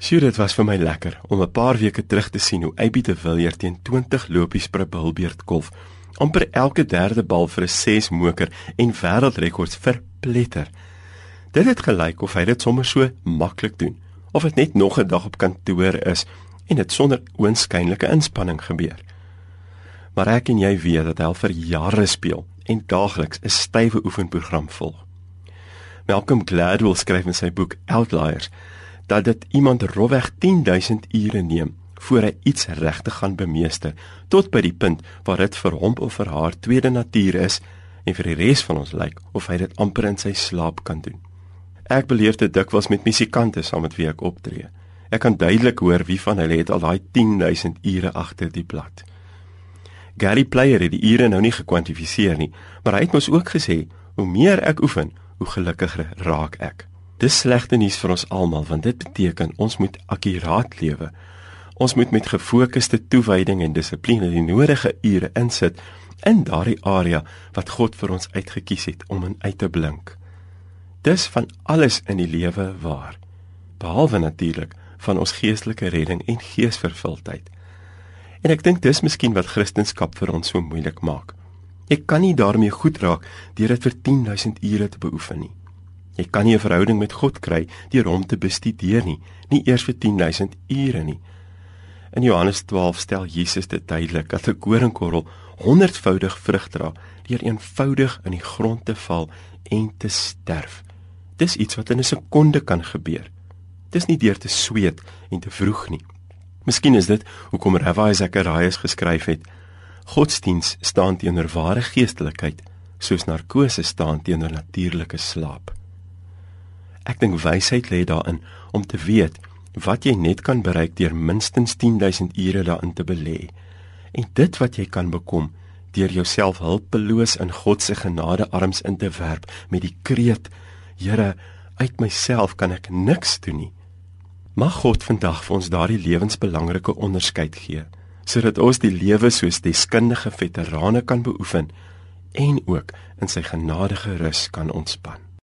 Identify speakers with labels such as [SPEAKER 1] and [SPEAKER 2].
[SPEAKER 1] Sjoe, dit was vir my lekker om 'n paar weke terug te sien hoe Abby de Villiers teen 20 lopies per bilbeerd golf amper elke derde bal vir 'n 6 moker en wêreldrekords verpletter. Dit het gelyk of hy dit sommer so maklik doen, of dit net nog 'n dag op kantoor is en dit sonder oënskynlike inspanning gebeur. Maar ek en jy weet dat hy vir jare speel en daagliks 'n stywe oefenprogram volg. Malcolm Gladwell skryf in sy boek Outliers dat dit iemand rowweg 10000 ure neem voor hy iets regtig gaan bemeester tot by die punt waar dit vir hom of vir haar tweede natuur is en vir die res van ons lyk of hy dit amper in sy slaap kan doen. Ek beleef dit dikwels met musikante saam met wie ek optree. Ek kan duidelik hoor wie van hulle het al daai 10000 ure agter die plat. Gary Player het die ure nou nie gekwantifiseer nie, maar hy het mos ook gesê hoe meer ek oefen, hoe gelukkiger raak ek. Dis slegte nuus vir ons almal want dit beteken ons moet akkuraat lewe. Ons moet met gefokusde toewyding en dissipline die nodige ure insit in daardie area wat God vir ons uitget kies het om in uit te blink. Dis van alles in die lewe waar, behalwe natuurlik van ons geestelike redding en geesvervuldheid. En ek dink dis miskien wat Christendom vir ons so moeilik maak. Ek kan nie daarmee goed raak deur dit vir 10000 ure te beoefen nie. Jy kan nie 'n verhouding met God kry deur hom te bestudeer nie, nie eers vir 10000 ure nie. In Johannes 12 stel Jesus dit duidelik dat 'n koringkorrel honderdvoudig vrug dra deur eenvoudig in die grond te val en te sterf. Dis iets wat in 'n sekonde kan gebeur. Dis nie deur te sweet en te vroeg nie. Miskien is dit hoekom Rabbi Zacharias geskryf het: Godsdiens staan teenoor ware geestelikheid, soos narkose staan teenoor natuurlike slaap. Ek dink wysheid lê daarin om te weet wat jy net kan bereik deur minstens 10000 ure daarin te belê. En dit wat jy kan bekom deur jouself hulpeloos in God se genadearms in te werp met die kreet: Here, uit myself kan ek niks doen nie. Mag God vandag vir ons daardie lewensbelangrike onderskeid gee sodat ons die lewe soos deskundige veterane kan beoefen en ook in sy genadige rus kan ontspan.